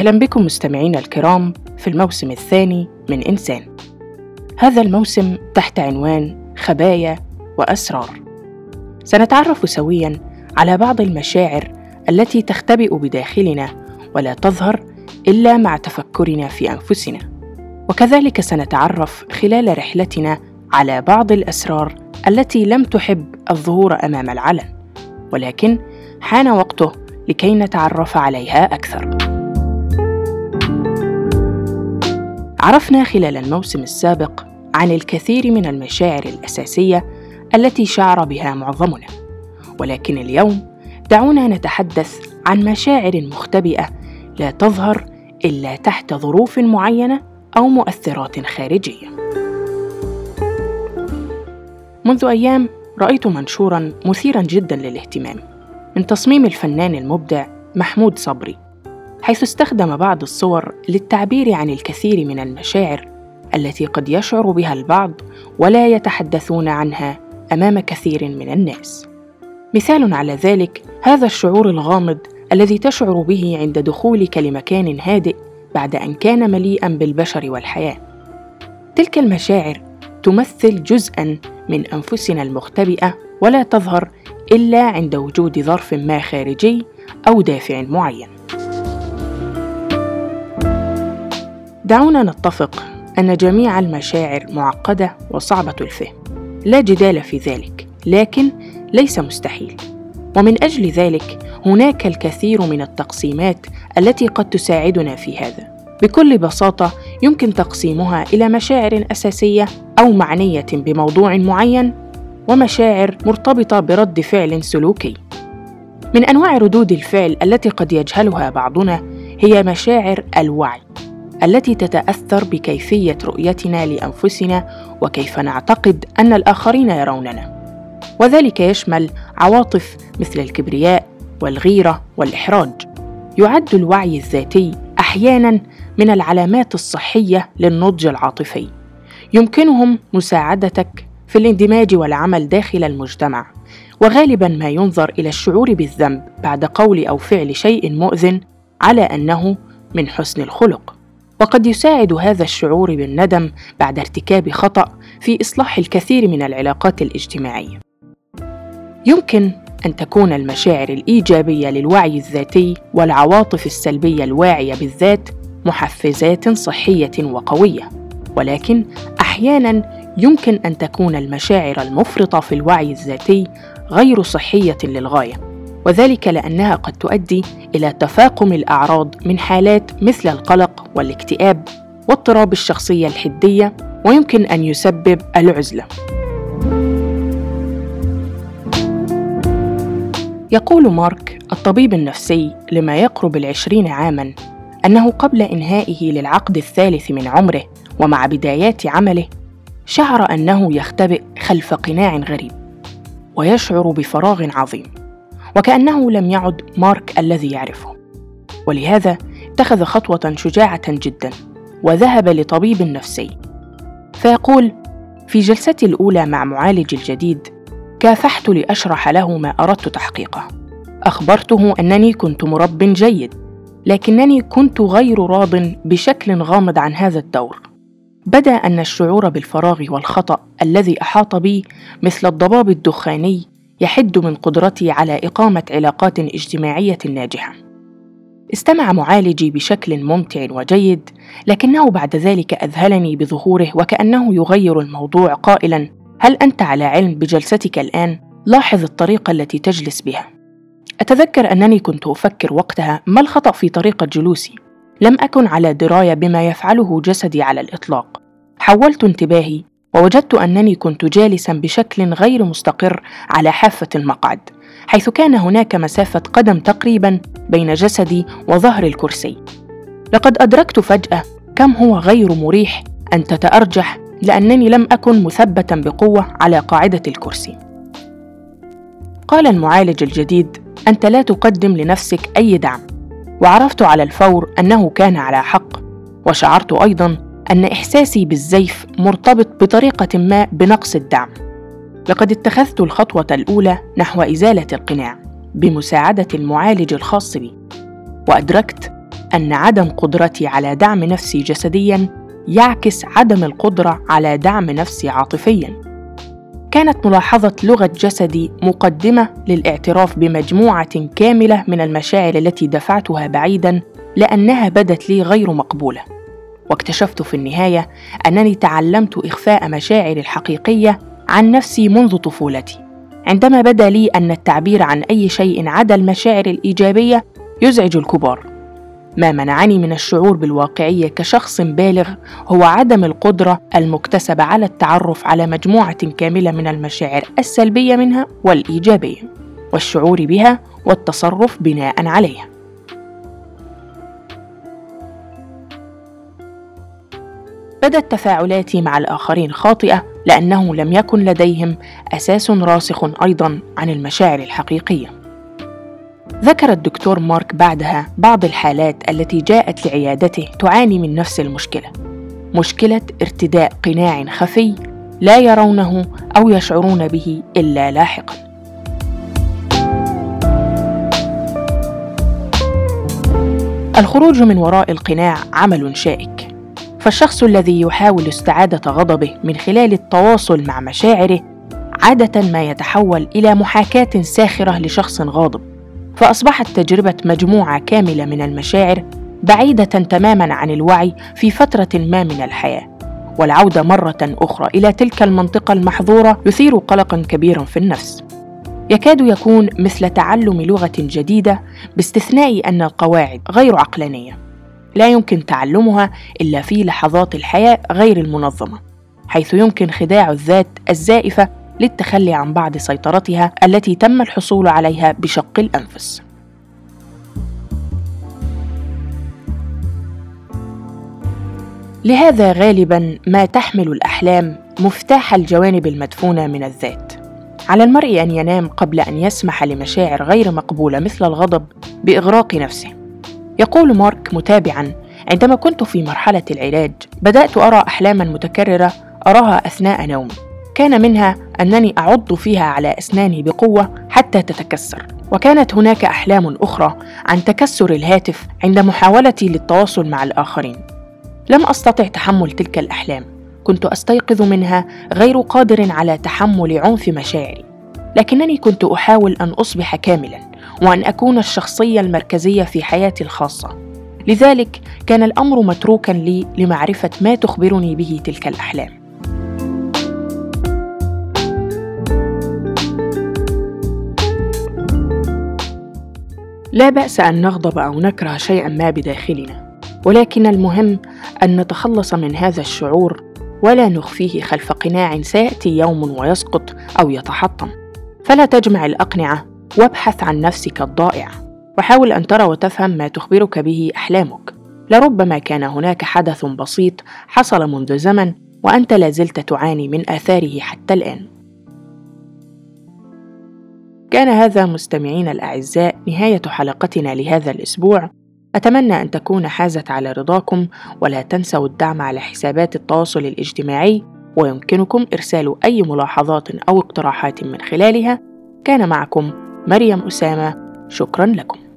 أهلا بكم مستمعينا الكرام في الموسم الثاني من إنسان. هذا الموسم تحت عنوان خبايا وأسرار. سنتعرف سويا على بعض المشاعر التي تختبئ بداخلنا ولا تظهر إلا مع تفكرنا في أنفسنا. وكذلك سنتعرف خلال رحلتنا على بعض الأسرار التي لم تحب الظهور أمام العلن، ولكن حان وقته لكي نتعرف عليها أكثر. عرفنا خلال الموسم السابق عن الكثير من المشاعر الأساسية التي شعر بها معظمنا، ولكن اليوم دعونا نتحدث عن مشاعر مختبئة لا تظهر إلا تحت ظروف معينة أو مؤثرات خارجية. منذ أيام رأيت منشورا مثيرا جدا للاهتمام من تصميم الفنان المبدع محمود صبري حيث استخدم بعض الصور للتعبير عن الكثير من المشاعر التي قد يشعر بها البعض ولا يتحدثون عنها أمام كثير من الناس. مثال على ذلك هذا الشعور الغامض الذي تشعر به عند دخولك لمكان هادئ بعد أن كان مليئا بالبشر والحياة. تلك المشاعر تمثل جزءا من أنفسنا المختبئة ولا تظهر إلا عند وجود ظرف ما خارجي أو دافع معين. دعونا نتفق أن جميع المشاعر معقدة وصعبة الفهم. لا جدال في ذلك لكن ليس مستحيل. ومن أجل ذلك هناك الكثير من التقسيمات التي قد تساعدنا في هذا. بكل بساطة يمكن تقسيمها إلى مشاعر أساسية أو معنية بموضوع معين ومشاعر مرتبطة برد فعل سلوكي. من أنواع ردود الفعل التي قد يجهلها بعضنا هي مشاعر الوعي. التي تتأثر بكيفية رؤيتنا لأنفسنا وكيف نعتقد أن الآخرين يروننا. وذلك يشمل عواطف مثل الكبرياء والغيرة والإحراج. يعد الوعي الذاتي أحيانا من العلامات الصحية للنضج العاطفي. يمكنهم مساعدتك في الاندماج والعمل داخل المجتمع. وغالبا ما ينظر إلى الشعور بالذنب بعد قول أو فعل شيء مؤذن على أنه من حسن الخلق. وقد يساعد هذا الشعور بالندم بعد ارتكاب خطأ في إصلاح الكثير من العلاقات الاجتماعية. يمكن أن تكون المشاعر الإيجابية للوعي الذاتي والعواطف السلبية الواعية بالذات محفزات صحية وقوية ولكن أحيانا يمكن أن تكون المشاعر المفرطة في الوعي الذاتي غير صحية للغاية. وذلك لأنها قد تؤدي إلى تفاقم الأعراض من حالات مثل القلق والاكتئاب واضطراب الشخصية الحدية ويمكن أن يسبب العزلة. يقول مارك الطبيب النفسي لما يقرب العشرين عاماً أنه قبل إنهائه للعقد الثالث من عمره ومع بدايات عمله شعر أنه يختبئ خلف قناع غريب ويشعر بفراغ عظيم. وكأنه لم يعد مارك الذي يعرفه. ولهذا اتخذ خطوة شجاعة جدا وذهب لطبيب نفسي. فيقول في جلستي الأولى مع معالج الجديد كافحت لأشرح له ما أردت تحقيقه. أخبرته أنني كنت مرب جيد لكنني كنت غير راض بشكل غامض عن هذا الدور. بدأ أن الشعور بالفراغ والخطأ الذي أحاط بي مثل الضباب الدخاني يحد من قدرتي على إقامة علاقات اجتماعية ناجحة. استمع معالجي بشكل ممتع وجيد لكنه بعد ذلك أذهلني بظهوره وكأنه يغير الموضوع قائلا هل أنت على علم بجلستك الآن؟ لاحظ الطريقة التي تجلس بها. أتذكر أنني كنت أفكر وقتها ما الخطأ في طريقة جلوسي. لم أكن على دراية بما يفعله جسدي على الإطلاق. حولت انتباهي ووجدت أنني كنت جالسا بشكل غير مستقر على حافة المقعد حيث كان هناك مسافة قدم تقريبا بين جسدي وظهر الكرسي. لقد أدركت فجأة كم هو غير مريح أن تتأرجح لأنني لم أكن مثبتا بقوة على قاعدة الكرسي. قال المعالج الجديد أنت لا تقدم لنفسك أي دعم وعرفت على الفور أنه كان على حق وشعرت أيضا أن إحساسي بالزيف مرتبط بطريقة ما بنقص الدعم لقد اتخذت الخطوة الأولى نحو إزالة القناع بمساعدة المعالج الخاص بي وأدركت أن عدم قدرتي على دعم نفسي جسدياً يعكس عدم القدرة على دعم نفسي عاطفياً. كانت ملاحظة لغة جسدي مقدمة للاعتراف بمجموعة كاملة من المشاعر التي دفعتها بعيداً لأنها بدت لي غير مقبولة. واكتشفت في النهاية أنني تعلمت إخفاء مشاعري الحقيقية عن نفسي منذ طفولتي. عندما بدا لي أن التعبير عن أي شيء عدا المشاعر الإيجابية يزعج الكبار ما منعني من الشعور بالواقعية كشخص بالغ هو عدم القدرة المكتسبة على التعرف على مجموعة كاملة من المشاعر السلبية منها والإيجابية والشعور بها والتصرف بناء عليها بدت تفاعلاتي مع الآخرين خاطئة لأنه لم يكن لديهم أساس راسخ أيضا عن المشاعر الحقيقية. ذكر الدكتور مارك بعدها بعض الحالات التي جاءت لعيادته تعاني من نفس المشكلة. مشكلة ارتداء قناع خفي لا يرونه أو يشعرون به إلا لاحقا. الخروج من وراء القناع عمل شائك. فالشخص الذي يحاول استعادة غضبه من خلال التواصل مع مشاعره عادة ما يتحول إلى محاكاة ساخرة لشخص غاضب. فأصبحت تجربة مجموعة كاملة من المشاعر بعيدة تماما عن الوعي في فترة ما من الحياة. والعودة مرة أخرى إلى تلك المنطقة المحظورة يثير قلقا كبيرا في النفس. يكاد يكون مثل تعلم لغة جديدة باستثناء أن القواعد غير عقلانية. لا يمكن تعلمها إلا في لحظات الحياة غير المنظمة حيث يمكن خداع الذات الزائفة للتخلي عن بعض سيطرتها التي تم الحصول عليها بشق الأنفس. لهذا غالبا ما تحمل الأحلام مفتاح الجوانب المدفونة من الذات. على المرء أن ينام قبل أن يسمح لمشاعر غير مقبولة مثل الغضب بإغراق نفسه. يقول مارك متابعا عندما كنت في مرحلة العلاج بدأت أرى أحلاما متكررة أراها أثناء نومي كان منها أنني أعض فيها على أسناني بقوة حتى تتكسر. وكانت هناك أحلام أخرى عن تكسر الهاتف عند محاولتي للتواصل مع الآخرين. لم أستطع تحمل تلك الأحلام. كنت أستيقظ منها غير قادر على تحمل عنف مشاعري. لكنني كنت أحاول أن أصبح كاملا. وأن أكون الشخصية المركزية في حياتي الخاصة. لذلك كان الأمر متروكا لي لمعرفة ما تخبرني به تلك الأحلام. لا بأس أن نغضب أو نكره شيئا ما بداخلنا ولكن المهم أن نتخلص من هذا الشعور ولا نخفيه خلف قناع سيأتي يوم ويسقط أو يتحطم. فلا تجمع الأقنعة وابحث عن نفسك الضائعه وحاول أن ترى وتفهم ما تخبرك به أحلامك. لربما كان هناك حدث بسيط حصل منذ زمن وأنت لازلت تعاني من آثاره حتى الآن. كان هذا مستمعينا الأعزاء نهاية حلقتنا لهذا الأسبوع. أتمنى أن تكون حازت على رضاكم ولا تنسوا الدعم على حسابات التواصل الاجتماعي ويمكنكم إرسال أي ملاحظات أو اقتراحات من خلالها. كان معكم مريم أسامة. شكرا لكم.